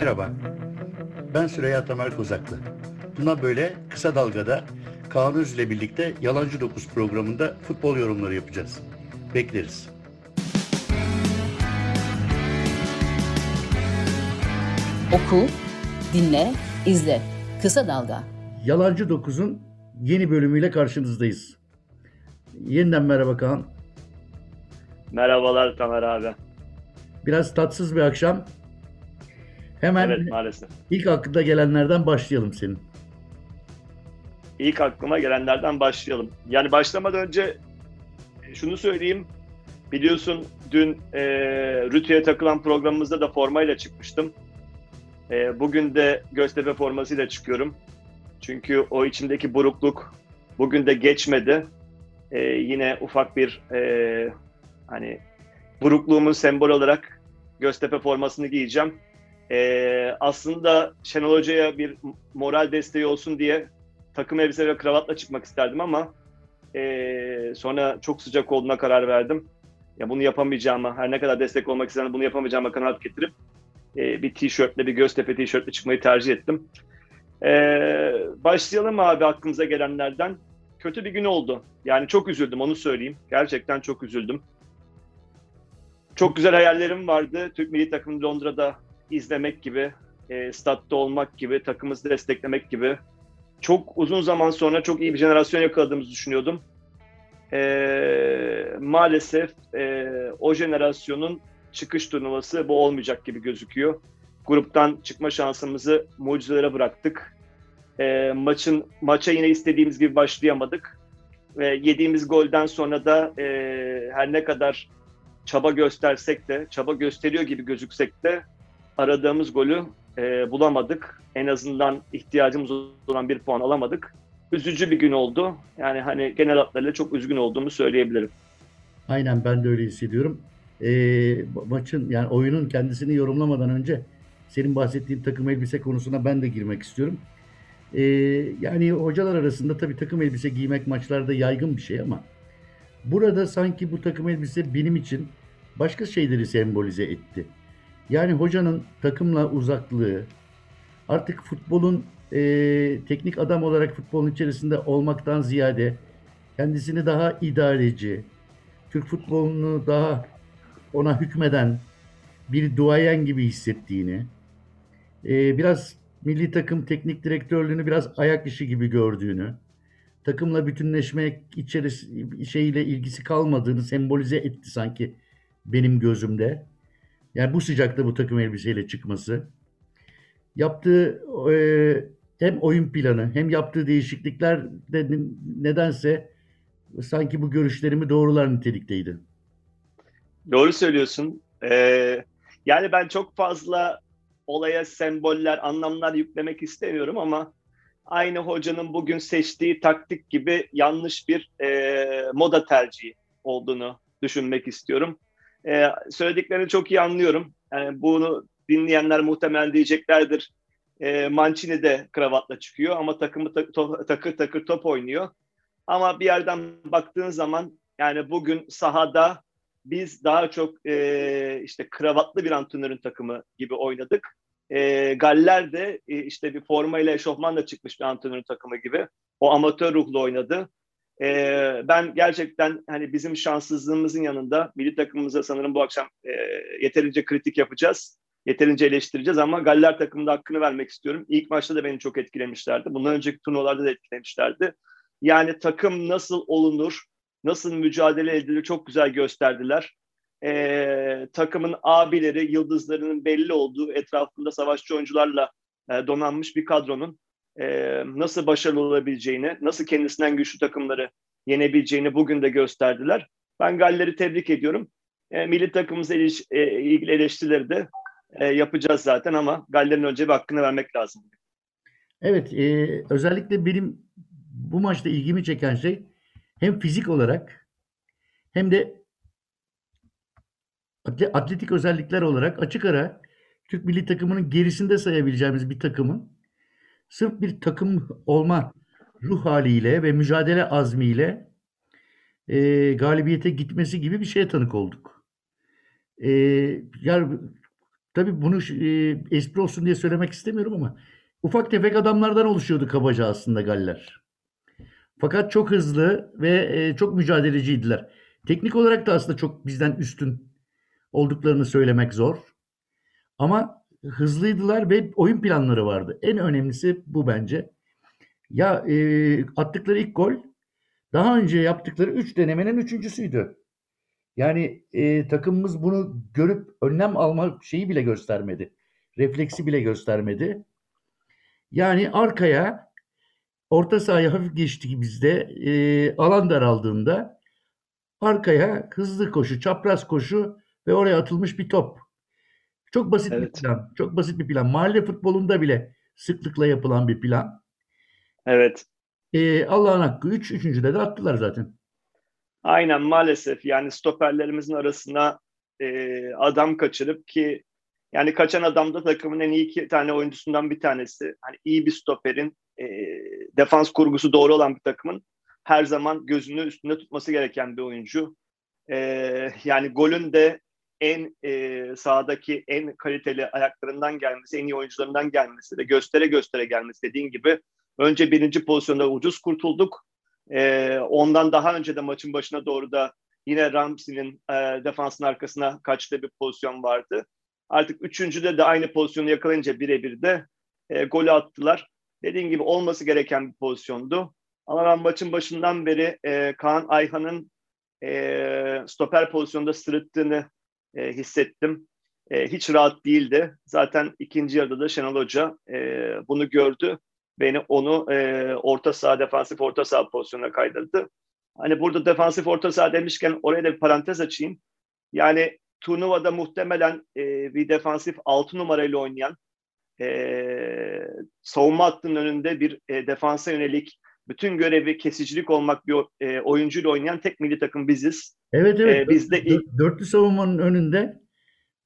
Merhaba, ben Süreyya Tamer Kozaklı. Buna böyle kısa dalgada Kaan Öz ile birlikte Yalancı Dokuz programında futbol yorumları yapacağız. Bekleriz. Oku, dinle, izle. Kısa Dalga. Yalancı Dokuz'un yeni bölümüyle karşınızdayız. Yeniden merhaba Kaan. Merhabalar Tamer abi. Biraz tatsız bir akşam. Hemen Evet maalesef. ilk aklına gelenlerden başlayalım senin. İlk aklıma gelenlerden başlayalım. Yani başlamadan önce şunu söyleyeyim. Biliyorsun dün e, Rütü'ye takılan programımızda da formayla çıkmıştım. E, bugün de Göztepe formasıyla çıkıyorum. Çünkü o içimdeki burukluk bugün de geçmedi. E, yine ufak bir e, hani burukluğumun sembol olarak Göztepe formasını giyeceğim. E, aslında Şenol Hoca'ya bir moral desteği olsun diye takım elbise ve kravatla çıkmak isterdim ama e, sonra çok sıcak olduğuna karar verdim. Ya bunu yapamayacağıma, her ne kadar destek olmak istedim bunu yapamayacağıma kanaat getirip e, bir tişörtle, bir Göztepe tişörtle çıkmayı tercih ettim. E, başlayalım abi aklımıza gelenlerden. Kötü bir gün oldu. Yani çok üzüldüm onu söyleyeyim. Gerçekten çok üzüldüm. Çok güzel hayallerim vardı. Türk milli takımı Londra'da izlemek gibi, e, statta olmak gibi, takımımızı desteklemek gibi çok uzun zaman sonra çok iyi bir jenerasyon yakaladığımızı düşünüyordum. Ee, maalesef e, o jenerasyonun çıkış turnuvası bu olmayacak gibi gözüküyor. Gruptan çıkma şansımızı mucizelere bıraktık. Ee, maçın maça yine istediğimiz gibi başlayamadık. Ve yediğimiz golden sonra da e, her ne kadar çaba göstersek de, çaba gösteriyor gibi gözüksek de aradığımız golü e, bulamadık. En azından ihtiyacımız olan bir puan alamadık. Üzücü bir gün oldu. Yani hani genel hatlarıyla çok üzgün olduğumu söyleyebilirim. Aynen ben de öyle hissediyorum. Ee, maçın yani oyunun kendisini yorumlamadan önce senin bahsettiğin takım elbise konusuna ben de girmek istiyorum. Ee, yani hocalar arasında tabii takım elbise giymek maçlarda yaygın bir şey ama burada sanki bu takım elbise benim için başka şeyleri sembolize etti. Yani hocanın takımla uzaklığı, artık futbolun e, teknik adam olarak futbolun içerisinde olmaktan ziyade kendisini daha idareci, Türk futbolunu daha ona hükmeden bir duayen gibi hissettiğini, e, biraz milli takım teknik direktörlüğünü biraz ayak işi gibi gördüğünü, takımla bütünleşmek içerisi şeyle ilgisi kalmadığını sembolize etti sanki benim gözümde. Yani bu sıcakta bu takım elbiseyle çıkması. Yaptığı e, hem oyun planı hem yaptığı değişiklikler de nedense sanki bu görüşlerimi doğrular nitelikteydi. Doğru söylüyorsun. Ee, yani ben çok fazla olaya semboller, anlamlar yüklemek istemiyorum ama aynı hocanın bugün seçtiği taktik gibi yanlış bir e, moda tercihi olduğunu düşünmek istiyorum. Ee, söylediklerini çok iyi anlıyorum. Yani bunu dinleyenler muhtemelen diyeceklerdir. E, Mancini de kravatla çıkıyor ama takımı ta- to- takır takır top oynuyor. Ama bir yerden baktığın zaman yani bugün sahada biz daha çok e, işte kravatlı bir antrenörün takımı gibi oynadık. E, Galler de e, işte bir formayla eşofmanla çıkmış bir antrenörün takımı gibi. O amatör ruhlu oynadı. Ee, ben gerçekten hani bizim şanssızlığımızın yanında milli takımımıza sanırım bu akşam e, yeterince kritik yapacağız. Yeterince eleştireceğiz ama Galler takımında hakkını vermek istiyorum. İlk maçta da beni çok etkilemişlerdi. Bundan önceki turnuvalarda da etkilemişlerdi. Yani takım nasıl olunur, nasıl mücadele edilir çok güzel gösterdiler. Ee, takımın abileri, yıldızlarının belli olduğu etrafında savaşçı oyuncularla e, donanmış bir kadronun e, nasıl başarılı olabileceğini, nasıl kendisinden güçlü takımları yenebileceğini bugün de gösterdiler. Ben Galler'i tebrik ediyorum. E, milli takımımızla iliş, e, ilgili eleştirileri de e, yapacağız zaten ama Galler'in önce bir hakkını vermek lazım. Evet, e, özellikle benim bu maçta ilgimi çeken şey hem fizik olarak hem de atletik özellikler olarak açık ara Türk milli takımının gerisinde sayabileceğimiz bir takımın sırf bir takım olma ruh haliyle ve mücadele azmiyle e, galibiyete gitmesi gibi bir şeye tanık olduk. E, yani tabii bunu e, espri olsun diye söylemek istemiyorum ama ufak tefek adamlardan oluşuyordu kabaca aslında Galler. Fakat çok hızlı ve e, çok mücadeleciydiler. Teknik olarak da aslında çok bizden üstün olduklarını söylemek zor. Ama hızlıydılar ve oyun planları vardı. En önemlisi bu bence. Ya e, attıkları ilk gol daha önce yaptıkları 3 denemenin üçüncüsüydü. Yani e, takımımız bunu görüp önlem alma şeyi bile göstermedi. Refleksi bile göstermedi. Yani arkaya orta sahaya hafif geçti bizde e, alan daraldığında arkaya hızlı koşu, çapraz koşu ve oraya atılmış bir top. Çok basit Evet. bir plan. Çok basit bir plan. Mahalle futbolunda bile sıklıkla yapılan bir plan. Evet. E, Allah'ın hakkı 3. Üç, üçüncüde de attılar zaten. Aynen maalesef yani stoperlerimizin arasına e, adam kaçırıp ki yani kaçan adam da takımın en iyi iki tane oyuncusundan bir tanesi. Hani iyi bir stoperin e, defans kurgusu doğru olan bir takımın her zaman gözünü üstünde tutması gereken bir oyuncu. E, yani golün de en e, sahadaki en kaliteli ayaklarından gelmesi, en iyi oyuncularından gelmesi de göstere göstere gelmesi dediğin gibi önce birinci pozisyonda ucuz kurtulduk. E, ondan daha önce de maçın başına doğru da yine Ramsey'nin e, defansın arkasına kaçtığı bir pozisyon vardı. Artık üçüncüde de aynı pozisyonu yakalayınca birebir de e, golü attılar. Dediğim gibi olması gereken bir pozisyondu. Ama ben maçın başından beri e, Kaan Ayhan'ın e, stoper pozisyonda sırıttığını e, hissettim. E, hiç rahat değildi. Zaten ikinci yarıda da Şenol Hoca e, bunu gördü. Beni onu e, orta saha, defansif orta saha pozisyonuna kaydırdı. Hani burada defansif orta saha demişken oraya da bir parantez açayım. Yani turnuvada muhtemelen e, bir defansif 6 numarayla oynayan e, savunma hattının önünde bir e, defansa yönelik bütün görevi kesicilik olmak bir e, oyuncuyla oynayan tek milli takım biziz. Evet evet. Ee, bizde Dört- dörtlü savunmanın önünde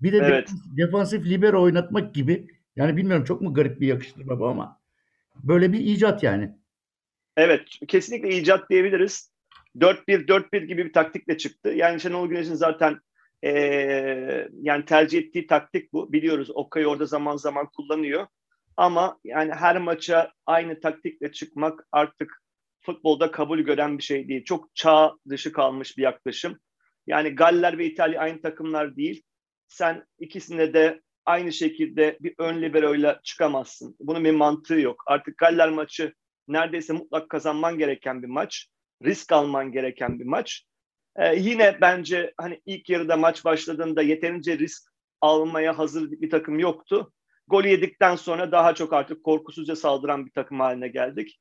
bir de Evet. defans- defansif libero oynatmak gibi. Yani bilmiyorum çok mu garip bir yakıştırma bu ama böyle bir icat yani. Evet, kesinlikle icat diyebiliriz. 4-1-4-1 gibi bir taktikle çıktı. Yani Şenol Güneş'in zaten eee, yani tercih ettiği taktik bu. Biliyoruz Okay orada zaman zaman kullanıyor. Ama yani her maça aynı taktikle çıkmak artık futbolda kabul gören bir şey değil. Çok çağ dışı kalmış bir yaklaşım. Yani Galler ve İtalya aynı takımlar değil. Sen ikisine de aynı şekilde bir ön liberoyla çıkamazsın. Bunun bir mantığı yok. Artık Galler maçı neredeyse mutlak kazanman gereken bir maç. Risk alman gereken bir maç. Ee, yine bence hani ilk yarıda maç başladığında yeterince risk almaya hazır bir takım yoktu. Golü yedikten sonra daha çok artık korkusuzca saldıran bir takım haline geldik.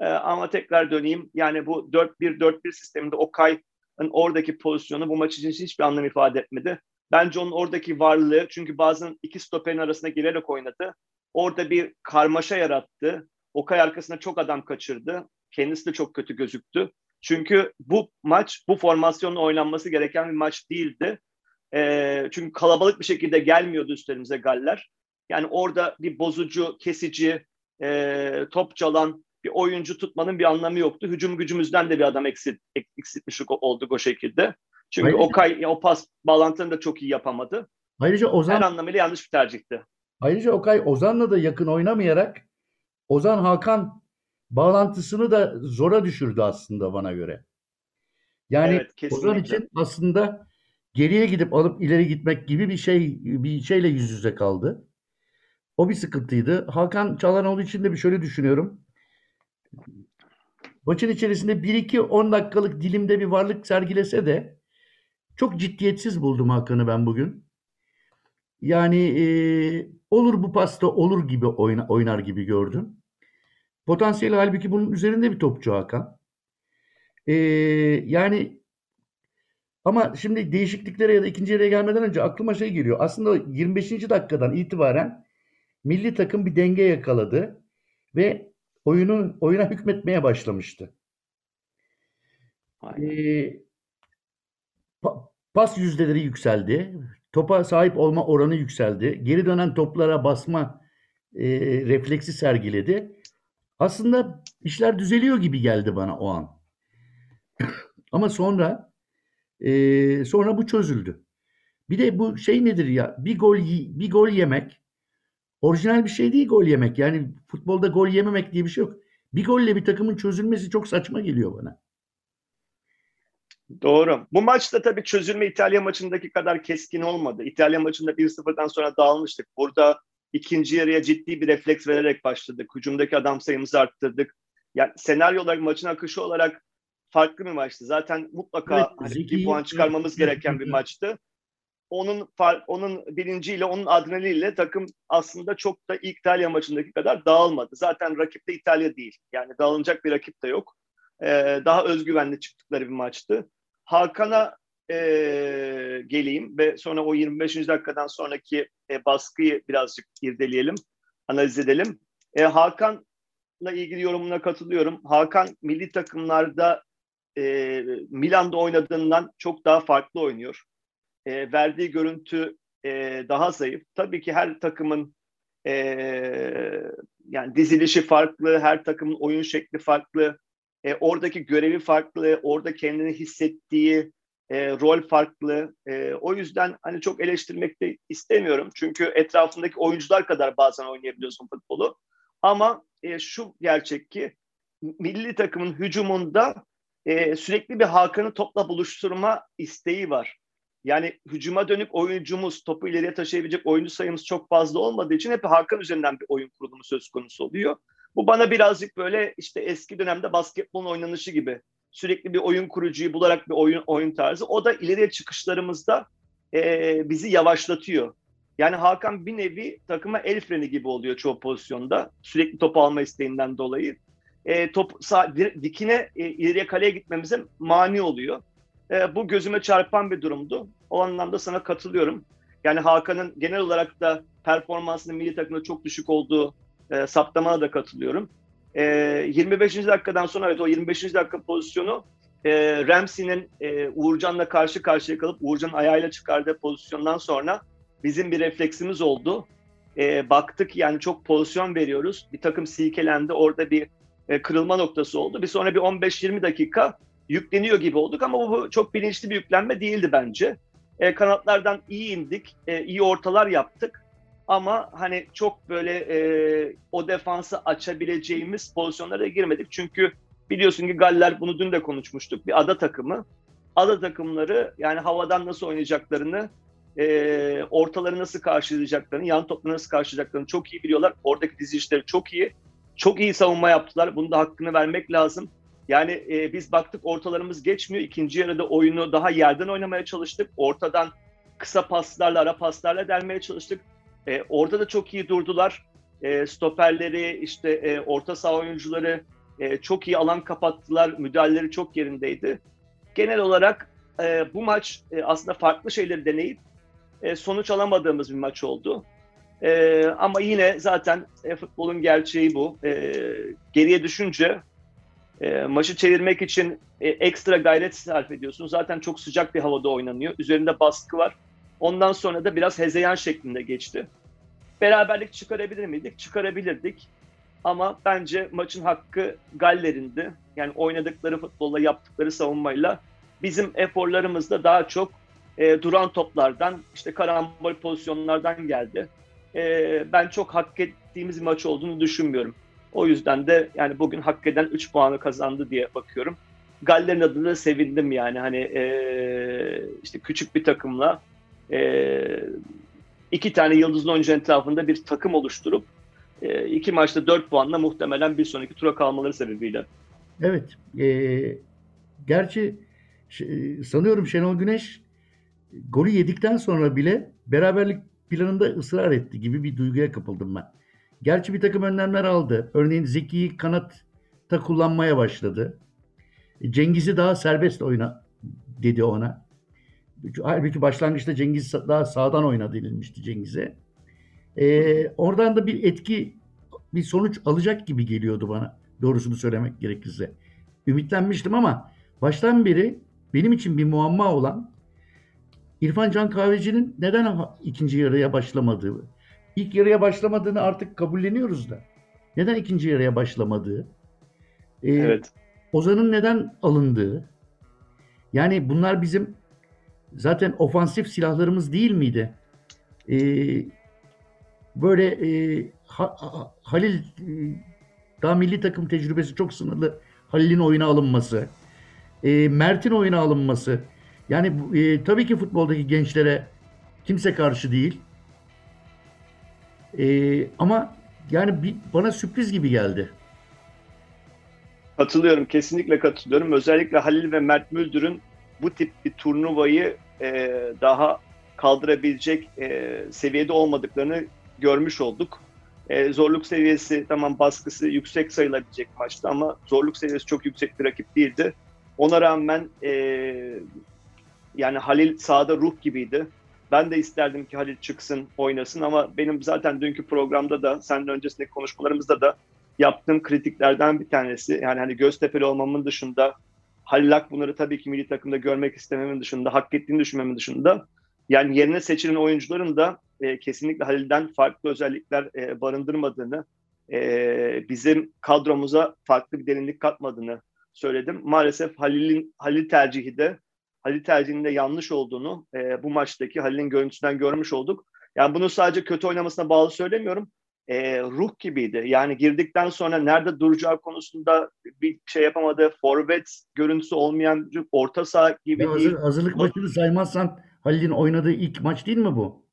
Ee, ama tekrar döneyim. Yani bu 4-1-4-1 sisteminde Okay'ın oradaki pozisyonu bu maç için hiçbir anlam ifade etmedi. Bence onun oradaki varlığı çünkü bazen iki stoperin arasına girerek oynadı. Orada bir karmaşa yarattı. Okay arkasına çok adam kaçırdı. Kendisi de çok kötü gözüktü. Çünkü bu maç bu formasyonla oynanması gereken bir maç değildi. Ee, çünkü kalabalık bir şekilde gelmiyordu üstlerimize Galler. Yani orada bir bozucu, kesici, e, top çalan bir oyuncu tutmanın bir anlamı yoktu. Hücum gücümüzden de bir adam eksit, eksiltmiş olduk o şekilde. Çünkü Ayrıca- Okay o pas bağlantını da çok iyi yapamadı. Ayrıca Ozan Her anlamıyla yanlış bir tercihti. ayrıca Okay Ozan'la da yakın oynamayarak Ozan Hakan bağlantısını da zora düşürdü aslında bana göre. Yani Evet, kesinlikle. Ozan için aslında geriye gidip alıp ileri gitmek gibi bir şey bir şeyle yüz yüze kaldı. O bir sıkıntıydı. Hakan Çalhanoğlu için de bir şöyle düşünüyorum. Maçın içerisinde 1-2-10 dakikalık dilimde bir varlık sergilese de çok ciddiyetsiz buldum Hakan'ı ben bugün. Yani eee, olur bu pasta olur gibi oyna- oynar gibi gördüm. Potansiyeli halbuki bunun üzerinde bir topçu Hakan. Eee, yani ama şimdi değişikliklere ya da ikinci yarıya gelmeden önce aklıma şey geliyor. Aslında 25. dakikadan itibaren milli takım bir denge yakaladı ve oyunun oyuna hükmetmeye başlamıştı. Ee, pa- pas yüzdeleri yükseldi. Topa sahip olma oranı yükseldi. Geri dönen toplara basma e, refleksi sergiledi. Aslında işler düzeliyor gibi geldi bana o an. Ama sonra e, sonra bu çözüldü. Bir de bu şey nedir ya? Bir gol bir gol yemek orijinal bir şey değil gol yemek. Yani futbolda gol yememek diye bir şey yok. Bir golle bir takımın çözülmesi çok saçma geliyor bana. Doğru. Bu maçta tabii çözülme İtalya maçındaki kadar keskin olmadı. İtalya maçında 1-0'dan sonra dağılmıştık. Burada ikinci yarıya ciddi bir refleks vererek başladık. Hücumdaki adam sayımızı arttırdık. Yani senaryo olarak maçın akışı olarak farklı bir maçtı. Zaten mutlaka Evet, hani bir puan çıkarmamız gereken bir maçtı. Onun onun bilinciyle, onun adrenaliyle takım aslında çok da İtalya maçındaki kadar dağılmadı. Zaten rakip de İtalya değil. Yani dağılacak bir rakip de yok. Ee, daha özgüvenli çıktıkları bir maçtı. Hakan'a e, geleyim ve sonra o 25. dakikadan sonraki e, baskıyı birazcık irdeleyelim, analiz edelim. E, Hakan'la ilgili yorumuna katılıyorum. Hakan milli takımlarda e, Milan'da oynadığından çok daha farklı oynuyor. E, verdiği görüntü e, daha zayıf. Tabii ki her takımın e, yani dizilişi farklı, her takımın oyun şekli farklı. E, oradaki görevi farklı, orada kendini hissettiği e, rol farklı. E, o yüzden hani çok eleştirmek de istemiyorum. Çünkü etrafındaki oyuncular kadar bazen oynayabiliyorsun futbolu. Ama e, şu gerçek ki milli takımın hücumunda e, sürekli bir Hakan'ı topla buluşturma isteği var. Yani hücuma dönük oyuncumuz, topu ileriye taşıyabilecek oyuncu sayımız çok fazla olmadığı için hep Hakan üzerinden bir oyun kurulumu söz konusu oluyor. Bu bana birazcık böyle işte eski dönemde basketbolun oynanışı gibi sürekli bir oyun kurucuyu bularak bir oyun oyun tarzı. O da ileriye çıkışlarımızda e, bizi yavaşlatıyor. Yani Hakan bir nevi takıma el freni gibi oluyor çoğu pozisyonda. Sürekli top alma isteğinden dolayı. E, top sağ, dikine e, ileriye kaleye gitmemize mani oluyor. E, bu gözüme çarpan bir durumdu. O anlamda sana katılıyorum. Yani Hakan'ın genel olarak da performansının milli takımda çok düşük olduğu e, saptamana da katılıyorum. E, 25. dakikadan sonra evet o 25. dakika pozisyonu e, Ramsey'nin e, Uğurcan'la karşı karşıya kalıp Uğurcan'ın ayağıyla çıkardığı pozisyondan sonra bizim bir refleksimiz oldu. E, baktık yani çok pozisyon veriyoruz. Bir takım silkelendi. Orada bir e, kırılma noktası oldu. Bir sonra bir 15-20 dakika yükleniyor gibi olduk ama bu çok bilinçli bir yüklenme değildi bence. E, kanatlardan iyi indik, e, iyi ortalar yaptık. Ama hani çok böyle e, o defansı açabileceğimiz pozisyonlara girmedik. Çünkü biliyorsun ki Galler bunu dün de konuşmuştuk. Bir ada takımı. Ada takımları yani havadan nasıl oynayacaklarını, e, ortaları nasıl karşılayacaklarını, yan topları nasıl karşılayacaklarını çok iyi biliyorlar. Oradaki dizilişleri çok iyi. Çok iyi savunma yaptılar. Bunu da hakkını vermek lazım. Yani e, biz baktık ortalarımız geçmiyor. İkinci yarıda oyunu daha yerden oynamaya çalıştık. Ortadan kısa paslarla, ara paslarla delmeye çalıştık. E, orada da çok iyi durdular. E, stoperleri, işte e, orta saha oyuncuları e, çok iyi alan kapattılar. Müdahaleleri çok yerindeydi. Genel olarak e, bu maç e, aslında farklı şeyleri deneyip e, sonuç alamadığımız bir maç oldu. E, ama yine zaten e, futbolun gerçeği bu. E, geriye düşünce e, maçı çevirmek için e, ekstra gayret sarf ediyorsun. Zaten çok sıcak bir havada oynanıyor. Üzerinde baskı var. Ondan sonra da biraz hezeyan şeklinde geçti. Beraberlik çıkarabilir miydik? Çıkarabilirdik. Ama bence maçın hakkı Galler'indi. Yani oynadıkları futbolla, yaptıkları savunmayla bizim eforlarımız da daha çok e, duran toplardan, işte karambol pozisyonlardan geldi. E, ben çok hak ettiğimiz bir maç olduğunu düşünmüyorum. O yüzden de yani bugün hak eden 3 puanı kazandı diye bakıyorum. Galler'in adına sevindim yani hani e, işte küçük bir takımla e, iki tane yıldızlı oyuncu etrafında bir takım oluşturup e, iki maçta 4 puanla muhtemelen bir sonraki tura kalmaları sebebiyle. Evet. E, gerçi sanıyorum Şenol Güneş golü yedikten sonra bile beraberlik planında ısrar etti gibi bir duyguya kapıldım ben. Gerçi bir takım önlemler aldı. Örneğin Zeki'yi kanatta kullanmaya başladı. Cengiz'i daha serbest oyna dedi ona. Halbuki başlangıçta Cengiz daha sağdan oynadı denilmişti Cengiz'e. Ee, oradan da bir etki, bir sonuç alacak gibi geliyordu bana. Doğrusunu söylemek gerekirse. Ümitlenmiştim ama baştan beri benim için bir muamma olan İrfan Can Kahveci'nin neden ikinci yarıya başlamadığı. İlk yarıya başlamadığını artık kabulleniyoruz da. Neden ikinci yarıya başlamadığı? Ee, evet. Ozan'ın neden alındığı? Yani bunlar bizim zaten ofansif silahlarımız değil miydi? E, böyle e, ha, ha, Halil e, daha milli takım tecrübesi çok sınırlı. Halil'in oyuna alınması, e, Mert'in oyuna alınması. Yani e, tabii ki futboldaki gençlere kimse karşı değil. E, ama yani bir, bana sürpriz gibi geldi. Katılıyorum, kesinlikle katılıyorum. Özellikle Halil ve Mert Müldür'ün bu tip bir turnuvayı e, daha kaldırabilecek e, seviyede olmadıklarını görmüş olduk. E, zorluk seviyesi tamam baskısı yüksek sayılabilecek maçtı ama zorluk seviyesi çok yüksek bir rakip değildi. Ona rağmen e, yani Halil sahada ruh gibiydi. Ben de isterdim ki Halil çıksın, oynasın ama benim zaten dünkü programda da, senin öncesindeki konuşmalarımızda da yaptığım kritiklerden bir tanesi. Yani hani Göztepe'li olmamın dışında, Halil Akbunar'ı tabii ki milli takımda görmek istememin dışında, hak ettiğini düşünmemin dışında, yani yerine seçilen oyuncuların da e, kesinlikle Halil'den farklı özellikler e, barındırmadığını, e, bizim kadromuza farklı bir derinlik katmadığını söyledim. Maalesef Halil'in Halil tercihi de Halil tercihinde yanlış olduğunu e, bu maçtaki Halil'in görüntüsünden görmüş olduk. Yani bunu sadece kötü oynamasına bağlı söylemiyorum. E, ruh gibiydi. Yani girdikten sonra nerede duracağı konusunda bir şey yapamadı. Forvet görüntüsü olmayan orta saha gibi hazır, değil. Hazırlık maçını saymazsan Halil'in oynadığı ilk maç değil mi bu?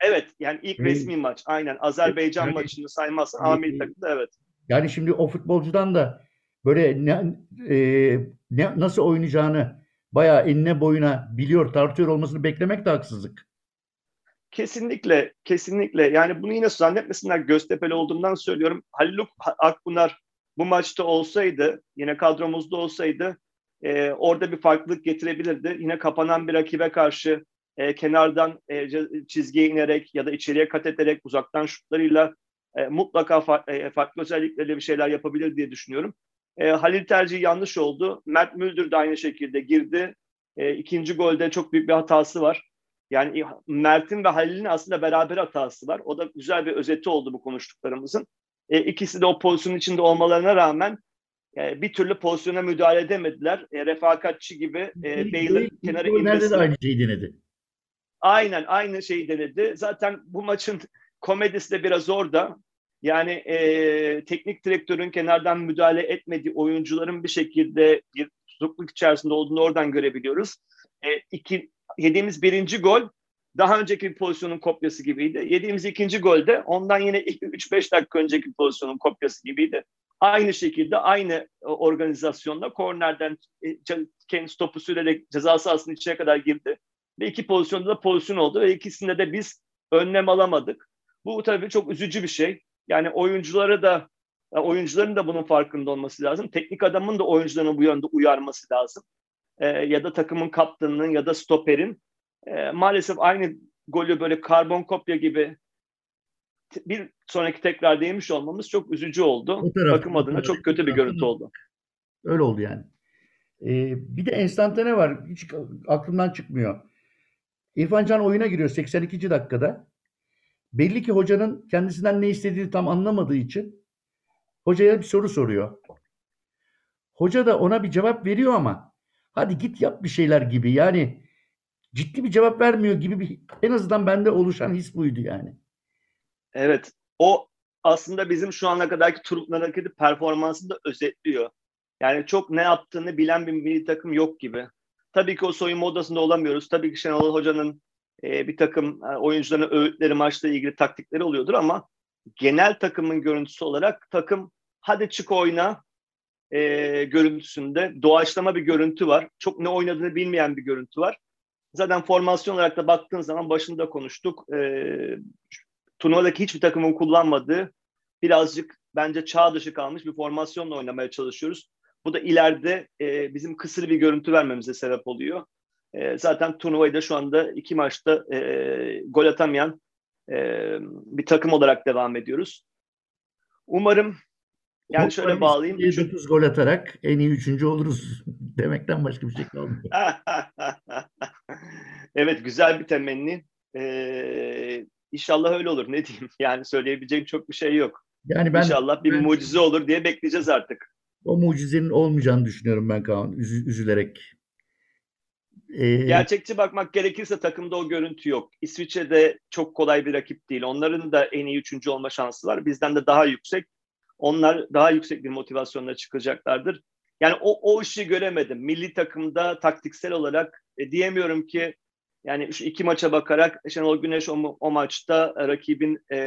Evet yani ilk evet. resmi maç aynen Azerbaycan yani, maçını saymazsan yani, Amir takımda evet. Yani şimdi o futbolcudan da böyle ne, e, ne nasıl oynayacağını bayağı enine boyuna biliyor, tartıyor olmasını beklemek de haksızlık. Kesinlikle, kesinlikle. Yani bunu yine zannetmesinler Göztepe'li olduğumdan söylüyorum. Halil Akbunar bu maçta olsaydı, yine kadromuzda olsaydı e, orada bir farklılık getirebilirdi. Yine kapanan bir rakibe karşı e, kenardan e, çizgiye inerek ya da içeriye kat ederek uzaktan şutlarıyla e, mutlaka fa- e, farklı özelliklerle bir şeyler yapabilir diye düşünüyorum. E, Halil tercihi yanlış oldu. Mert Müldür de aynı şekilde girdi. E, ikinci golde çok büyük bir hatası var. Yani Mert'in ve Halil'in aslında beraber hatası var. O da güzel bir özeti oldu bu konuştuklarımızın. E, ikisi de o pozisyonun içinde olmalarına rağmen e, bir türlü pozisyona müdahale edemediler. E, refakatçi gibi e, Bale'ın kenara inmesi. de aynı şeyi denedi. Aynen aynı şeyi denedi. Zaten bu maçın komedisi de biraz orada. Yani e, teknik direktörün kenardan müdahale etmediği oyuncuların bir şekilde bir tutukluk içerisinde olduğunu oradan görebiliyoruz. E, iki, yediğimiz birinci gol daha önceki bir pozisyonun kopyası gibiydi. Yediğimiz ikinci golde ondan yine 3-5 dakika önceki pozisyonun kopyası gibiydi. Aynı şekilde aynı organizasyonda kornerden e, kendi topu sürerek ceza sahasının içine kadar girdi. Ve iki pozisyonda da pozisyon oldu ve ikisinde de biz önlem alamadık. Bu tabii çok üzücü bir şey. Yani oyuncuları da oyuncuların da bunun farkında olması lazım. Teknik adamın da oyuncularını bu yönde uyarması lazım. E, ya da takımın kaptanının ya da stoperin e, maalesef aynı golü böyle karbon kopya gibi bir sonraki tekrar değmiş olmamız çok üzücü oldu. Takım adına çok kötü bir görüntü oldu. Öyle oldu yani. Ee, bir de enstantane var. Hiç aklımdan çıkmıyor. İrfan Can oyuna giriyor 82. dakikada. Belli ki hocanın kendisinden ne istediğini tam anlamadığı için hocaya bir soru soruyor. Hoca da ona bir cevap veriyor ama hadi git yap bir şeyler gibi. Yani ciddi bir cevap vermiyor gibi bir en azından bende oluşan his buydu yani. Evet. O aslında bizim şu ana kadarki turnuvalardaki performansını da özetliyor. Yani çok ne yaptığını bilen bir milli takım yok gibi. Tabii ki o soyunma odasında olamıyoruz. Tabii ki Şenol Hoca'nın e, bir takım e, oyuncuların öğütleri, maçla ilgili taktikleri oluyordur ama genel takımın görüntüsü olarak takım hadi çık oyna e, görüntüsünde doğaçlama bir görüntü var. Çok ne oynadığını bilmeyen bir görüntü var. Zaten formasyon olarak da baktığın zaman başında konuştuk. E, turnuvadaki hiçbir takımın kullanmadığı birazcık bence çağ dışı kalmış bir formasyonla oynamaya çalışıyoruz. Bu da ileride e, bizim kısır bir görüntü vermemize sebep oluyor. E, zaten turnuvayı da şu anda iki maçta e, gol atamayan e, bir takım olarak devam ediyoruz. Umarım yani şöyle bağlayayım. 9 gol atarak en iyi üçüncü oluruz demekten başka bir şey kalmıyor. evet güzel bir temenni. Ee, inşallah öyle olur. Ne diyeyim? Yani söyleyebileceğim çok bir şey yok. Yani ben, İnşallah bir ben, mucize olur diye bekleyeceğiz artık. O mucizenin olmayacağını düşünüyorum ben Kaan. Üzü, üzülerek. Ee, Gerçekçi bakmak gerekirse takımda o görüntü yok. İsviçre'de çok kolay bir rakip değil. Onların da en iyi üçüncü olma şansı var. Bizden de daha yüksek. Onlar daha yüksek bir motivasyonla çıkacaklardır. Yani o, o işi göremedim. Milli takımda taktiksel olarak e, diyemiyorum ki yani şu iki maça bakarak Şenol Güneş o, o maçta rakibin e,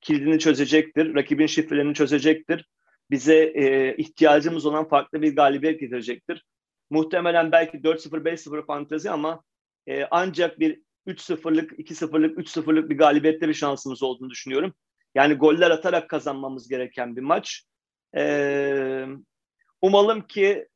kilidini çözecektir. Rakibin şifrelerini çözecektir. Bize e, ihtiyacımız olan farklı bir galibiyet getirecektir. Muhtemelen belki 4-0, 5-0 fantezi ama e, ancak bir 3-0'lık, 2-0'lık, 3-0'lık bir galibiyette bir şansımız olduğunu düşünüyorum. Yani goller atarak kazanmamız gereken bir maç. E, umalım ki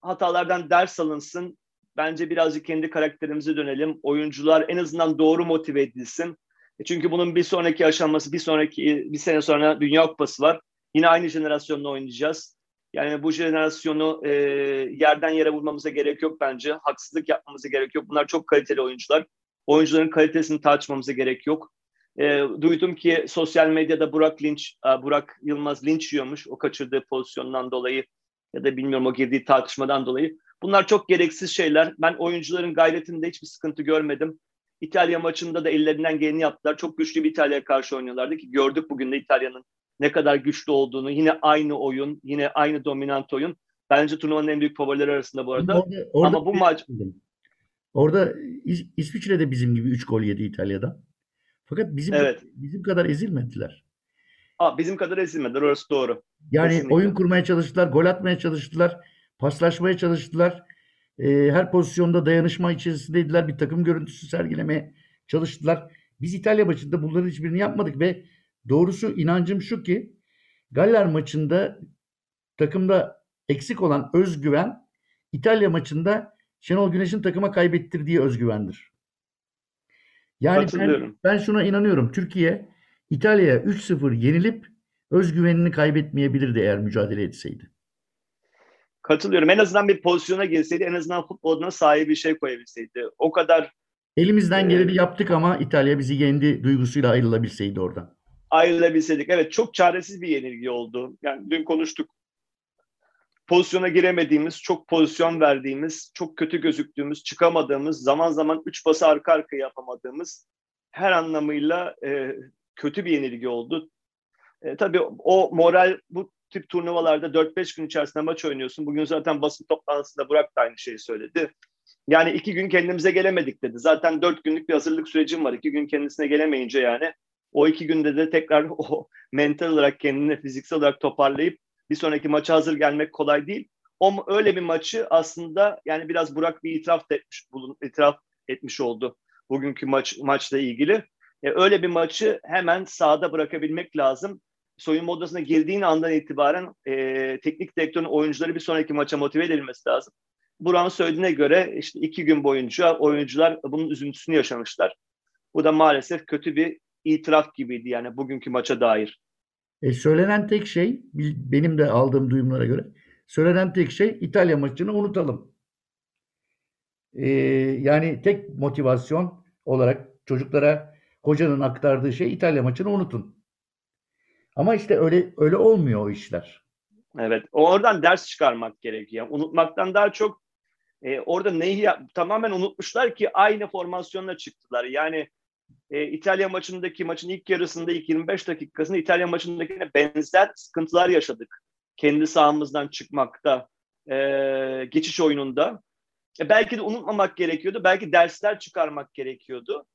hatalardan ders alınsın. Bence birazcık kendi karakterimize dönelim. Oyuncular en azından doğru motive edilsin. E, çünkü bunun bir sonraki aşaması, bir sonraki bir sene sonra Dünya Kupası var. Yine aynı jenerasyonla oynayacağız. Yani bu jenerasyonu e, yerden yere vurmamıza gerek yok bence. Haksızlık yapmamıza gerek yok. Bunlar çok kaliteli oyuncular. Oyuncuların kalitesini tartışmamıza gerek yok. E, duydum ki sosyal medyada Burak Linç, e, Burak Yılmaz linç yiyormuş o kaçırdığı pozisyondan dolayı ya da bilmiyorum o girdiği tartışmadan dolayı. Bunlar çok gereksiz şeyler. Ben oyuncuların gayretinde hiçbir sıkıntı görmedim. İtalya maçında da ellerinden geleni yaptılar. Çok güçlü bir İtalya'ya karşı oynuyorlardı ki gördük bugün de İtalya'nın ne kadar güçlü olduğunu. Yine aynı oyun, yine aynı dominant oyun. Bence turnuvanın en büyük favorileri arasında bu arada. Orada, orada Ama bu maç... Orada İs İsviçre de bizim gibi 3 gol yedi İtalya'da. Fakat bizim evet. bizim kadar ezilmediler. Aa, bizim kadar ezilmediler orası doğru. Yani Kesinlikle. oyun kurmaya çalıştılar, gol atmaya çalıştılar, paslaşmaya çalıştılar. Ee, her pozisyonda dayanışma içerisindeydiler. Bir takım görüntüsü sergilemeye çalıştılar. Biz İtalya maçında bunların hiçbirini yapmadık ve Doğrusu inancım şu ki Galler maçında takımda eksik olan özgüven İtalya maçında Şenol Güneş'in takıma kaybettirdiği özgüvendir. Yani ben, ben şuna inanıyorum. Türkiye İtalya'ya 3-0 yenilip özgüvenini kaybetmeyebilirdi eğer mücadele etseydi. Katılıyorum. En azından bir pozisyona girseydi, en azından futboluna sahibi bir şey koyabilseydi. O kadar Elimizden e, geleni yaptık ama İtalya bizi yendi duygusuyla ayrılabilseydi oradan ayrılabilseydik. Evet çok çaresiz bir yenilgi oldu. Yani dün konuştuk. Pozisyona giremediğimiz, çok pozisyon verdiğimiz, çok kötü gözüktüğümüz, çıkamadığımız, zaman zaman üç pası arka arkaya yapamadığımız her anlamıyla e, kötü bir yenilgi oldu. E, tabii o moral bu tip turnuvalarda 4-5 gün içerisinde maç oynuyorsun. Bugün zaten basın toplantısında Burak da aynı şeyi söyledi. Yani iki gün kendimize gelemedik dedi. Zaten dört günlük bir hazırlık sürecim var. İki gün kendisine gelemeyince yani o iki günde de tekrar o mental olarak kendini fiziksel olarak toparlayıp bir sonraki maça hazır gelmek kolay değil. O öyle bir maçı aslında yani biraz Burak bir itiraf etmiş, bulun, itiraf etmiş oldu bugünkü maç maçla ilgili. E, öyle bir maçı hemen sahada bırakabilmek lazım. Soyunma odasına girdiğin andan itibaren e, teknik direktörün oyuncuları bir sonraki maça motive edilmesi lazım. Burak'ın söylediğine göre işte iki gün boyunca oyuncular bunun üzüntüsünü yaşamışlar. Bu da maalesef kötü bir itiraf gibiydi yani bugünkü maça dair. E, söylenen tek şey benim de aldığım duyumlara göre söylenen tek şey İtalya maçını unutalım. E, yani tek motivasyon olarak çocuklara hocanın aktardığı şey İtalya maçını unutun. Ama işte öyle öyle olmuyor o işler. Evet. Oradan ders çıkarmak gerekiyor. unutmaktan daha çok e, orada neyi tamamen unutmuşlar ki aynı formasyonla çıktılar. Yani e, İtalya maçındaki maçın ilk yarısında ilk 25 dakikasında İtalya maçındakine benzer sıkıntılar yaşadık. Kendi sahamızdan çıkmakta, e, geçiş oyununda. E, belki de unutmamak gerekiyordu. Belki dersler çıkarmak gerekiyordu.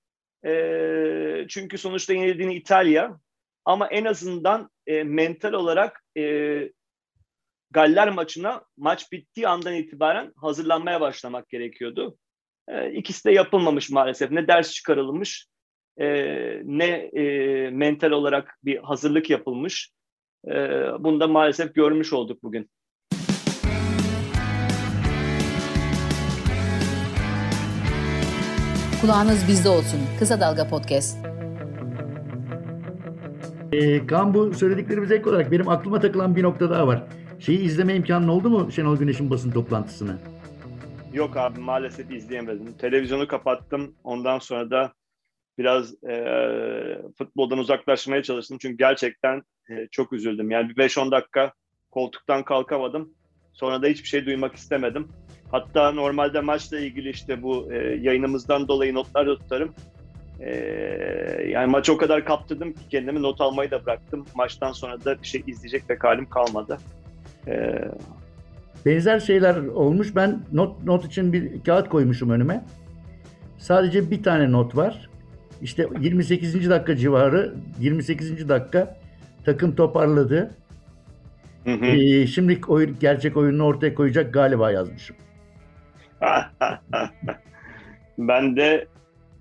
E, çünkü sonuçta yenildiğin İtalya ama en azından e, mental olarak e, Galler maçına maç bittiği andan itibaren hazırlanmaya başlamak gerekiyordu. E, ikisi de yapılmamış maalesef. Ne ders çıkarılmış e, ne e, mental olarak bir hazırlık yapılmış. E, bunu da maalesef görmüş olduk bugün. Kulağınız bizde olsun. Kısa Dalga Podcast. E, Kaan bu söylediklerimize ek olarak benim aklıma takılan bir nokta daha var. Şeyi izleme imkanı oldu mu Şenol Güneş'in basın toplantısını? Yok abi maalesef izleyemedim. Televizyonu kapattım. Ondan sonra da biraz e, futboldan uzaklaşmaya çalıştım. Çünkü gerçekten e, çok üzüldüm. Yani bir 5-10 dakika koltuktan kalkamadım. Sonra da hiçbir şey duymak istemedim. Hatta normalde maçla ilgili işte bu e, yayınımızdan dolayı notlar da tutarım. E, yani maç o kadar kaptırdım ki kendimi not almayı da bıraktım. Maçtan sonra da bir şey izleyecek pek halim kalmadı. E, Benzer şeyler olmuş. Ben not not için bir kağıt koymuşum önüme. Sadece bir tane not var. İşte 28. dakika civarı, 28. dakika takım toparladı. hı hı. Ee, şimdi oyun, gerçek oyununu ortaya koyacak galiba yazmışım. ben de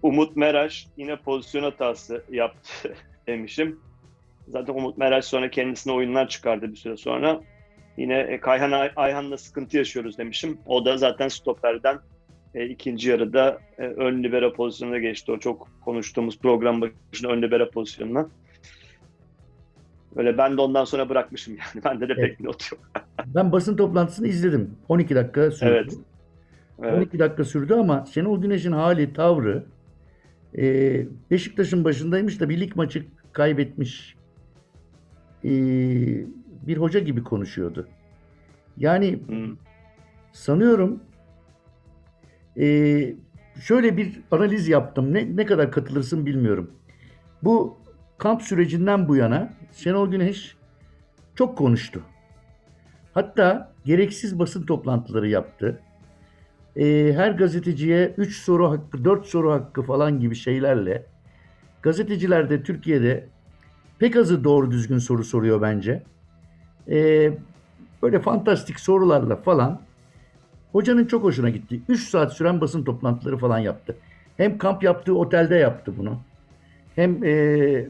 Umut Meraş yine pozisyon hatası yaptı demişim. Zaten Umut Meraş sonra kendisine oyunlar çıkardı bir süre sonra. Yine e, Kayhan Ay- Ayhan'la sıkıntı yaşıyoruz demişim. O da zaten stoperden e, ikinci yarıda e, ön libero pozisyonuna geçti. O çok konuştuğumuz program başında ön libero pozisyonuna. Öyle ben de ondan sonra bırakmışım yani. Bende de pek not yok. Ben basın toplantısını izledim. 12 dakika sürdü. Evet. Evet. 12 dakika sürdü ama Şenol Güneş'in hali, tavrı e, Beşiktaş'ın başındaymış da bir lig maçı kaybetmiş e, bir hoca gibi konuşuyordu. Yani Hmm. sanıyorum e, şöyle bir analiz yaptım. Ne, ne kadar katılırsın bilmiyorum. Bu kamp sürecinden bu yana Şenol Güneş çok konuştu. Hatta gereksiz basın toplantıları yaptı. E, her gazeteciye 3 soru hakkı, 4 soru hakkı falan gibi şeylerle gazeteciler de Türkiye'de pek azı doğru düzgün soru soruyor bence. E, böyle fantastik sorularla falan hocanın çok hoşuna gitti. 3 saat süren basın toplantıları falan yaptı. Hem kamp yaptığı otelde yaptı bunu. Hem e,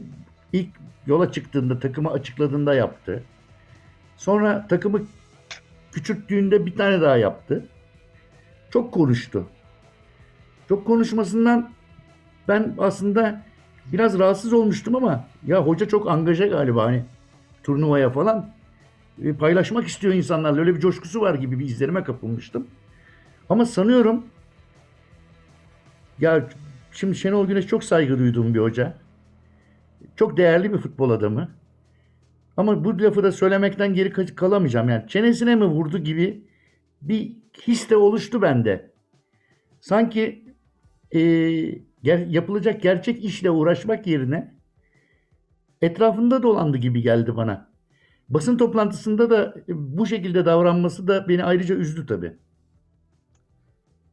ilk yola çıktığında takımı açıkladığında yaptı. Sonra takımı küçülttüğünde bir tane daha yaptı. Çok konuştu. Çok konuşmasından ben aslında biraz rahatsız olmuştum ama ya hoca çok angaja galiba hani turnuvaya falan E, paylaşmak istiyor insanlarla öyle bir coşkusu var gibi bir izlenime kapılmıştım. Ama sanıyorum ya şimdi Şenol Güneş çok saygı duyduğum bir hoca. Çok değerli bir futbol adamı. Ama bu lafı da söylemekten geri kalamayacağım. Yani çenesine mi vurdu gibi bir his de oluştu bende. Sanki e, ger- yapılacak gerçek işle uğraşmak yerine etrafında dolandı gibi geldi bana. Basın toplantısında da bu şekilde davranması da beni ayrıca üzdü tabii.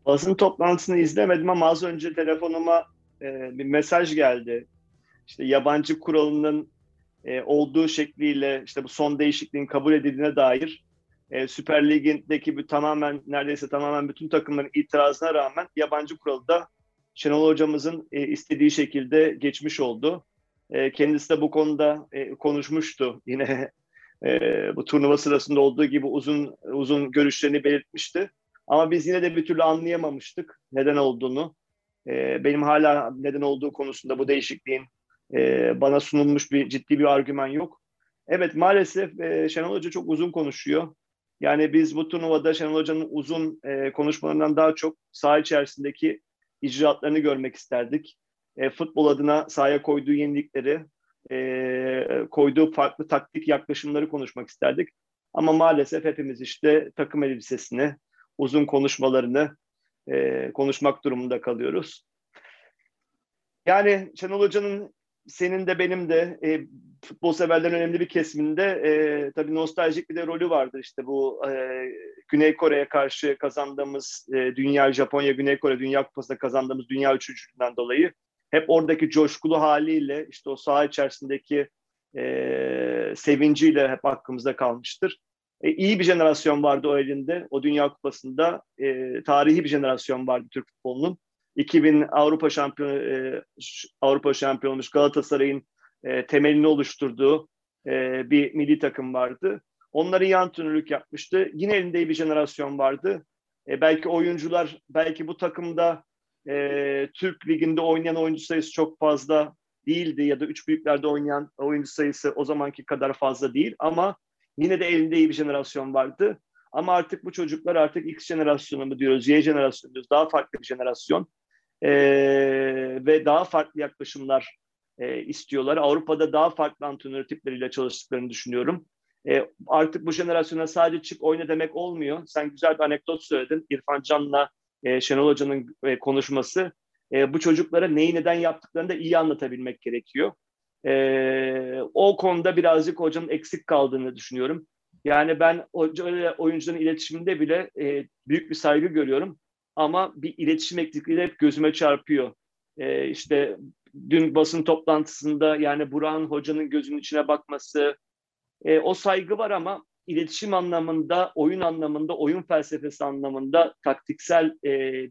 Basın toplantısını izlemedim ama az önce telefonuma e, bir mesaj geldi. İşte yabancı kuralının e, olduğu şekliyle işte bu son değişikliğin kabul edildiğine dair e, Süper Lig'indeki bir tamamen neredeyse tamamen bütün takımların itirazına rağmen yabancı kuralı da Şenol hocamızın e, istediği şekilde geçmiş oldu. E, kendisi de bu konuda e, konuşmuştu. Yine e, bu turnuva sırasında olduğu gibi uzun uzun görüşlerini belirtmişti. Ama biz yine de bir türlü anlayamamıştık neden olduğunu. Ee, benim hala neden olduğu konusunda bu değişikliğin e, bana sunulmuş bir ciddi bir argüman yok. Evet maalesef e, Şenol Hoca çok uzun konuşuyor. Yani biz bu turnuvada Şenol Hoca'nın uzun e, konuşmalarından daha çok saha içerisindeki icraatlarını görmek isterdik. E, futbol adına sahaya koyduğu yenilikleri, e, koyduğu farklı taktik yaklaşımları konuşmak isterdik. Ama maalesef hepimiz işte takım elbisesini, uzun konuşmalarını e, konuşmak durumunda kalıyoruz. Yani Şenol Hoca'nın senin de benim de e, futbol severlerin önemli bir kesiminde e, tabii nostaljik bir de rolü vardır işte bu e, Güney Kore'ye karşı kazandığımız e, Dünya Japonya Güney Kore Dünya Kupası'nda kazandığımız Dünya Üçüncülüğünden dolayı hep oradaki coşkulu haliyle işte o saha içerisindeki e, sevinciyle hep aklımızda kalmıştır. E, iyi bir jenerasyon vardı o elinde. O Dünya Kupası'nda e, tarihi bir jenerasyon vardı Türk futbolunun. 2000 Avrupa şampiyonu e, Avrupa şampiyonu olmuş Galatasaray'ın e, temelini oluşturduğu e, bir milli takım vardı. Onların yan tünürlük yapmıştı. Yine elinde iyi bir jenerasyon vardı. E, belki oyuncular, belki bu takımda e, Türk Ligi'nde oynayan oyuncu sayısı çok fazla değildi ya da üç büyüklerde oynayan oyuncu sayısı o zamanki kadar fazla değil ama Yine de elinde iyi bir jenerasyon vardı. Ama artık bu çocuklar artık X jenerasyonu mu diyoruz, Y jenerasyonu diyoruz. Daha farklı bir jenerasyon. Ee, ve daha farklı yaklaşımlar e, istiyorlar. Avrupa'da daha farklı antrenör tipleriyle çalıştıklarını düşünüyorum. E, artık bu jenerasyona sadece çık oyna demek olmuyor. Sen güzel bir anekdot söyledin. İrfan Can'la e, Şenol Hoca'nın e, konuşması. E, bu çocuklara neyi neden yaptıklarını da iyi anlatabilmek gerekiyor. E, o konuda birazcık hocanın eksik kaldığını düşünüyorum. Yani ben hoca oyuncuların iletişiminde bile e, büyük bir saygı görüyorum. Ama bir iletişim eksikliği hep gözüme çarpıyor. E, işte dün basın toplantısında yani Burak'ın hocanın gözünün içine bakması, e, o saygı var ama iletişim anlamında, oyun anlamında, oyun felsefesi anlamında, taktiksel e,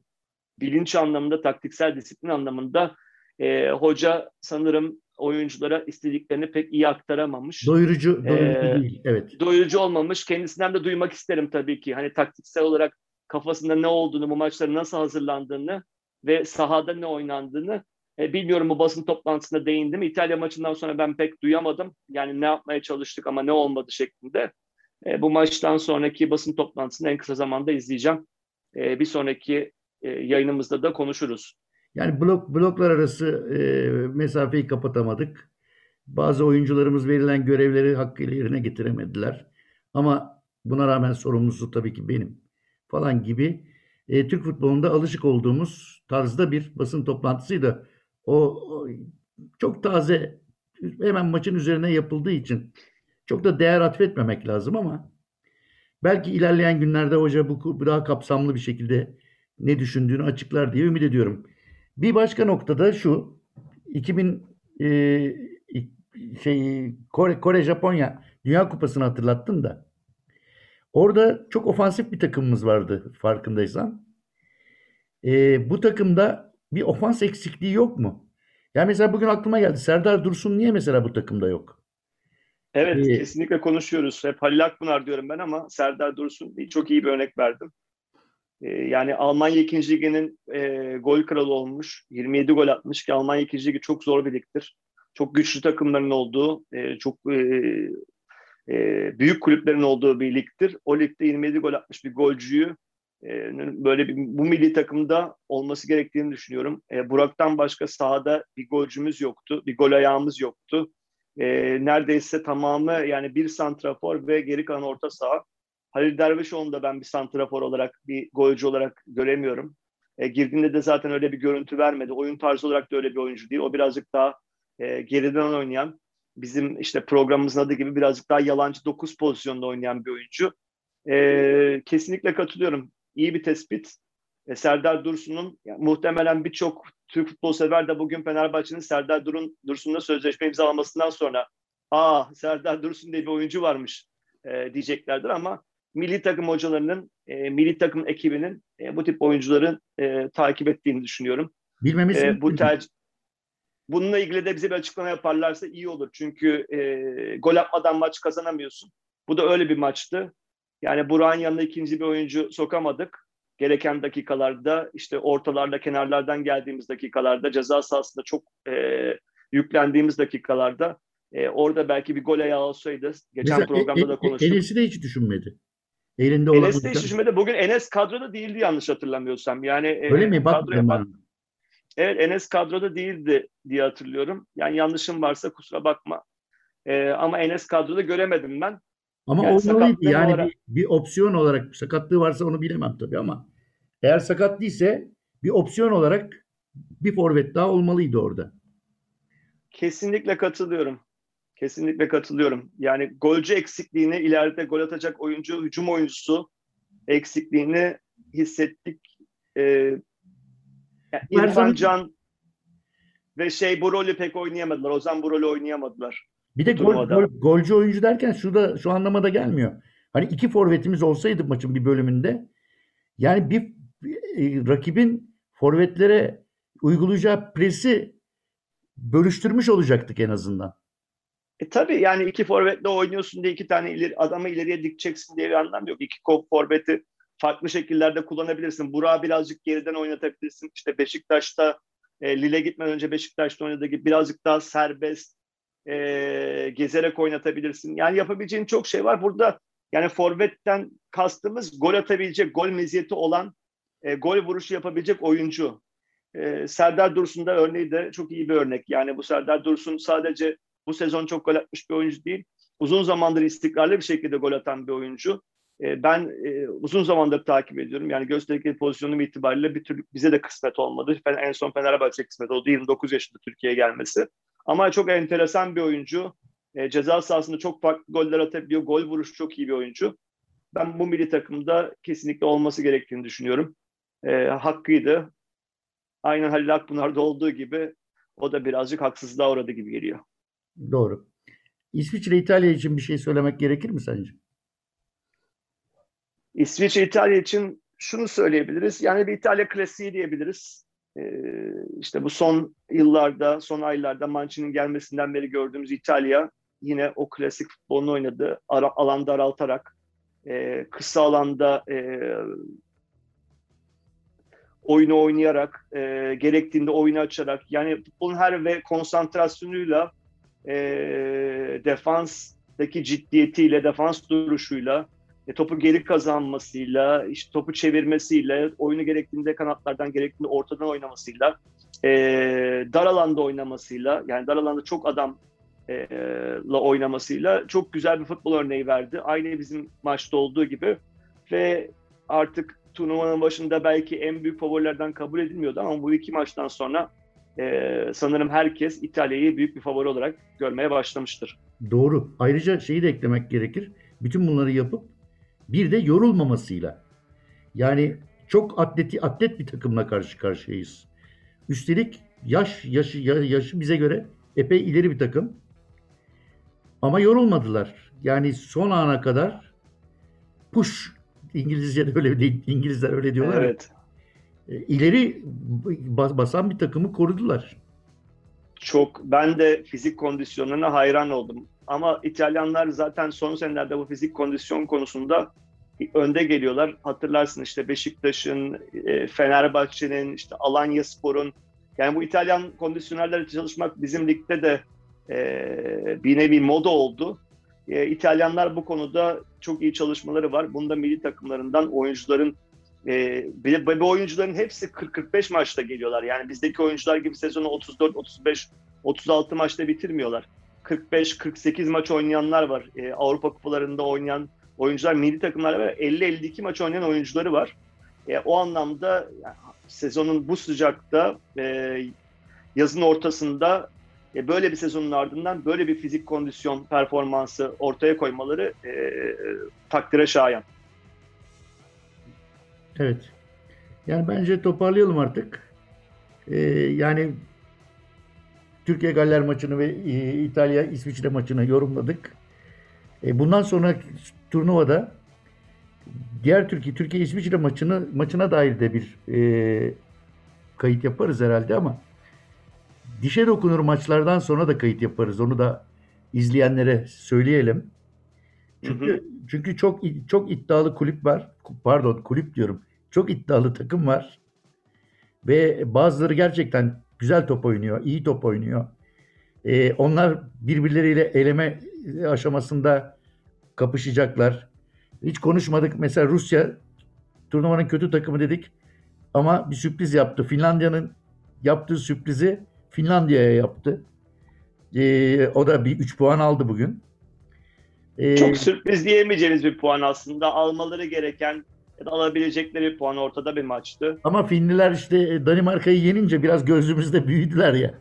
bilinç anlamında, taktiksel disiplin anlamında e, hoca sanırım oyunculara istediklerini pek iyi aktaramamış. Doyurucu, doyurucu ee, değil. Evet. Doyurucu olmamış. Kendisinden de duymak isterim tabii ki. Hani taktiksel olarak kafasında ne olduğunu, bu maçlara nasıl hazırlandığını ve sahada ne oynandığını e, bilmiyorum bu basın toplantısında değindi mi? İtalya maçından sonra ben pek duyamadım. Yani ne yapmaya çalıştık ama ne olmadı şeklinde. E, bu maçtan sonraki basın toplantısını en kısa zamanda izleyeceğim. E, bir sonraki e, yayınımızda da konuşuruz. Yani blok bloklar arası e, mesafeyi kapatamadık. Bazı oyuncularımız verilen görevleri hakkıyla yerine getiremediler. Ama buna rağmen sorumlusu tabii ki benim falan gibi e, Türk futbolunda alışık olduğumuz tarzda bir basın toplantısıydı. O, o çok taze hemen maçın üzerine yapıldığı için çok da değer atfetmemek lazım ama belki ilerleyen günlerde hoca bu daha kapsamlı bir şekilde ne düşündüğünü açıklar diye ümit ediyorum. Bir başka noktada şu 2000 e, şey Kore, Kore Japonya Dünya Kupası'nı hatırlattın da orada çok ofansif bir takımımız vardı farkındaysan. E, bu takımda bir ofans eksikliği yok mu? Yani mesela bugün aklıma geldi. Serdar Dursun niye mesela bu takımda yok? Evet ee, kesinlikle konuşuyoruz. Hep Halil Akpınar diyorum ben ama Serdar Dursun çok iyi bir örnek verdim. Ee, yani Almanya 2. Ligi'nin e, gol kralı olmuş. 27 gol atmış ki Almanya 2. Ligi çok zor bir ligdir. Çok güçlü takımların olduğu, e, çok e, e, büyük kulüplerin olduğu bir ligdir. O ligde 27 gol atmış bir golcüyü e, böyle bir, bu milli takımda olması gerektiğini düşünüyorum. E, Burak'tan başka sahada bir golcümüz yoktu, bir gol ayağımız yoktu. E, neredeyse tamamı yani bir santrafor ve geri kalan orta saha. Halil Dervişoğlu'nu da ben bir santrafor olarak, bir golcü olarak göremiyorum. E, girdiğinde de zaten öyle bir görüntü vermedi. Oyun tarzı olarak da öyle bir oyuncu değil. O birazcık daha e, geriden oynayan, bizim işte programımızın adı gibi birazcık daha yalancı dokuz pozisyonda oynayan bir oyuncu. E, kesinlikle katılıyorum. İyi bir tespit. E, Serdar Dursun'un yani, muhtemelen birçok Türk futbol sever de bugün Fenerbahçe'nin Serdar Durun, Dursun'la sözleşme imzalamasından sonra aa Serdar Dursun diye bir oyuncu varmış e, diyeceklerdir ama milli takım hocalarının, e, milli takım ekibinin e, bu tip oyuncuları e, takip ettiğini düşünüyorum. Bilmemiz e, bu tercih Bununla ilgili de bize bir açıklama yaparlarsa iyi olur. Çünkü e, gol atmadan maç kazanamıyorsun. Bu da öyle bir maçtı. Yani Burak'ın yanına ikinci bir oyuncu sokamadık. Gereken dakikalarda işte ortalarda kenarlardan geldiğimiz dakikalarda ceza sahasında çok e, yüklendiğimiz dakikalarda e, orada belki bir gol ayağı olsaydı. Geçen Mesela programda e, da konuştuk. Enes'i de hiç düşünmedi. Elinde olan Enes de hiç düşünmedi. Bugün Enes kadroda değildi yanlış hatırlamıyorsam. Yani e, Öyle e, mi? Bak, bak. Evet Enes kadroda değildi diye hatırlıyorum. Yani yanlışım varsa kusura bakma. E, ama Enes kadroda göremedim ben. Ama yani olmalıydı yani olarak... bir, bir opsiyon olarak sakatlığı varsa onu bilemem tabii ama eğer sakat değilse bir opsiyon olarak bir forvet daha olmalıydı orada. Kesinlikle katılıyorum. Kesinlikle katılıyorum. Yani golcü eksikliğini ileride gol atacak oyuncu, hücum oyuncusu eksikliğini hissettik. Ee, yani İrfan Can ve şey bu rolü pek oynayamadılar. Ozan bu rolü oynayamadılar. Bir de gol, gol, golcü oyuncu derken şurada şu anlamada gelmiyor. Hani iki forvetimiz olsaydı maçın bir bölümünde yani bir, bir e, rakibin forvetlere uygulayacağı presi bölüştürmüş olacaktık en azından. E tabii yani iki forvetle oynuyorsun diye iki tane ileri, adamı ileriye dikeceksin diye bir anlam yok. İki forveti farklı şekillerde kullanabilirsin. Burak'ı birazcık geriden oynatabilirsin. İşte Beşiktaş'ta e, Lille gitmeden önce Beşiktaş'ta oynadığı gibi birazcık daha serbest e, gezerek oynatabilirsin. Yani yapabileceğin çok şey var. Burada yani forvetten kastımız gol atabilecek, gol meziyeti olan, e, gol vuruşu yapabilecek oyuncu. E, Serdar Dursun da örneği de çok iyi bir örnek. Yani bu Serdar Dursun sadece bu sezon çok gol atmış bir oyuncu değil. uzun zamandır istikrarlı bir şekilde gol atan bir oyuncu. E, ben e, uzun zamandır takip ediyorum. Yani gösterdiği pozisyonum itibariyle bir türlü bize de kısmet olmadı. En son Fenerbahçe kısmet oldu. 29 yaşında Türkiye'ye gelmesi. Ama çok enteresan bir oyuncu. E, ceza sahasında çok farklı goller atabiliyor. Gol vuruş çok iyi bir oyuncu. Ben bu milli takımda kesinlikle olması gerektiğini düşünüyorum. E, hakkıydı. Aynen Halil Akpınar'da olduğu gibi o da birazcık haksızlığa uğradı gibi geliyor. Doğru. İsviçre İtalya için bir şey söylemek gerekir mi sence? İsviçre İtalya için şunu söyleyebiliriz. Yani bir İtalya klasiği diyebiliriz. Ee, işte bu son yıllarda, son aylarda Mancini'nin gelmesinden beri gördüğümüz İtalya yine o klasik futbolunu oynadı. Ara, alan daraltarak, e, kısa alanda e, oyunu oynayarak, e, gerektiğinde oyunu açarak, yani futbolun her ve konsantrasyonuyla, e, defanstaki ciddiyetiyle, defans duruşuyla, e, topu geri kazanmasıyla, işte topu çevirmesiyle, oyunu gerektiğinde kanatlardan, gerektiğinde ortadan oynamasıyla, e, dar alanda oynamasıyla, yani dar alanda çok adamla e, oynamasıyla çok güzel bir futbol örneği verdi. Aynı bizim maçta olduğu gibi ve artık turnuvanın başında belki en büyük favorilerden kabul edilmiyordu ama bu iki maçtan sonra e, sanırım herkes İtalya'yı büyük bir favori olarak görmeye başlamıştır. Doğru. Ayrıca şeyi de eklemek gerekir. Bütün bunları yapıp bir de yorulmamasıyla. Yani çok atleti atlet bir takımla karşı karşıyayız. Üstelik yaş yaşı yaşı bize göre epey ileri bir takım. Ama yorulmadılar. Yani son ana kadar push İngilizce'de öyle değil. İngilizler öyle diyorlar. Evet. Ya, e, ileri basan bir takımı korudular. Çok ben de fizik kondisyonlarına hayran oldum. Ama İtalyanlar zaten son senelerde bu fizik kondisyon konusunda önde geliyorlar. Hatırlarsın işte Beşiktaş'ın, e, Fenerbahçe'nin, işte Alanya Spor'un yani bu İtalyan kondisyonerlerle çalışmak bizim ligde de e, bir nevi moda oldu. E, İtalyanlar bu konuda çok iyi çalışmaları var. Bunda milli takımlarından oyuncuların e, bir, bir oyuncuların hepsi 40-45 maçta geliyorlar. Yani bizdeki oyuncular gibi sezonu 34, 35, 36 maçta bitirmiyorlar. 45-48 maç oynayanlar var. E, Avrupa kupalarında oynayan oyuncular milli takımlarda var. 50-52 maç oynayan oyuncuları var. E, o anlamda yani, sezonun bu sıcakta e, yazın ortasında e, böyle bir sezonun ardından böyle bir fizik kondisyon performansı ortaya koymaları e, takdire şayan. Evet. Yani bence toparlayalım artık. Ee, yani Türkiye Galler maçını ve e, İtalya İsviçre maçını yorumladık. E, bundan sonra turnuvada diğer Türkiye Türkiye İsviçre maçını maçına dair de bir e, kayıt yaparız herhalde ama dişe dokunur maçlardan sonra da kayıt yaparız. Onu da izleyenlere söyleyelim. Çünkü hı hı. çünkü çok çok iddialı kulüp var. Pardon, kulüp diyorum. Çok iddialı takım var. Ve bazıları gerçekten güzel top oynuyor, iyi top oynuyor. Ee, onlar birbirleriyle eleme aşamasında kapışacaklar. Hiç konuşmadık. Mesela Rusya turnuvanın kötü takımı dedik. Ama bir sürpriz yaptı. Finlandiya'nın yaptığı sürprizi Finlandiya'ya yaptı. Ee, o da bir 3 puan aldı bugün. Ee, Çok sürpriz diyemeyeceğiniz bir puan aslında. Almaları gereken ya da alabilecekleri puan ortada bir maçtı. Ama Finliler işte Danimarka'yı yenince biraz gözümüzde büyüdüler ya.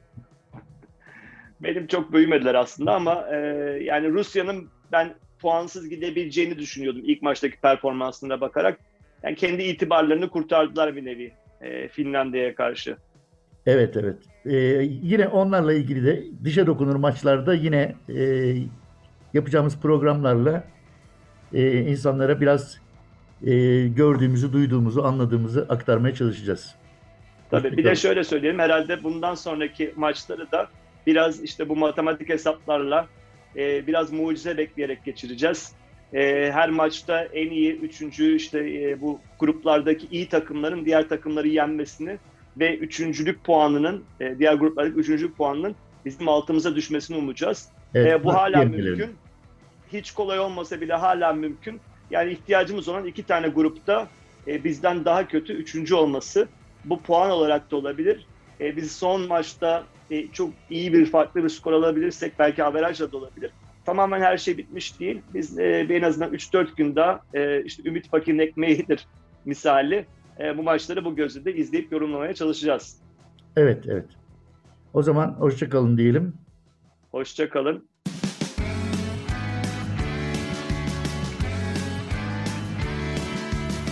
Benim çok büyümediler aslında ama e, yani Rusya'nın ben puansız gidebileceğini düşünüyordum ilk maçtaki performansına bakarak. Yani kendi itibarlarını kurtardılar bir nevi e, Finlandiya'ya karşı. Evet evet. Ee, yine onlarla ilgili de dışa dokunur maçlarda yine e, yapacağımız programlarla e, insanlara biraz e, gördüğümüzü, duyduğumuzu, anladığımızı aktarmaya çalışacağız. Tabii bir de şöyle söyleyeyim herhalde bundan sonraki maçları da biraz işte bu matematik hesaplarla e, biraz mucize bekleyerek geçireceğiz. E, her maçta en iyi üçüncü işte e, bu gruplardaki iyi takımların diğer takımları yenmesini ve üçüncülük puanının e, diğer gruplardaki üçüncülük puanının bizim altımıza düşmesini umacağız. Evet, e, bu hala mümkün. Hiç kolay olmasa bile hala mümkün. Yani ihtiyacımız olan iki tane grupta e, bizden daha kötü üçüncü olması. Bu puan olarak da olabilir. E, biz son maçta e, çok iyi bir farklı bir skor alabilirsek belki averajla da olabilir. tamamen her şey bitmiş değil. Biz e, en azından 3-4 gün daha e, işte Ümit Fakir'in ekmeğidir misali e, bu maçları bu gözle de izleyip yorumlamaya çalışacağız. Evet, evet. O zaman hoşçakalın diyelim. Hoşçakalın.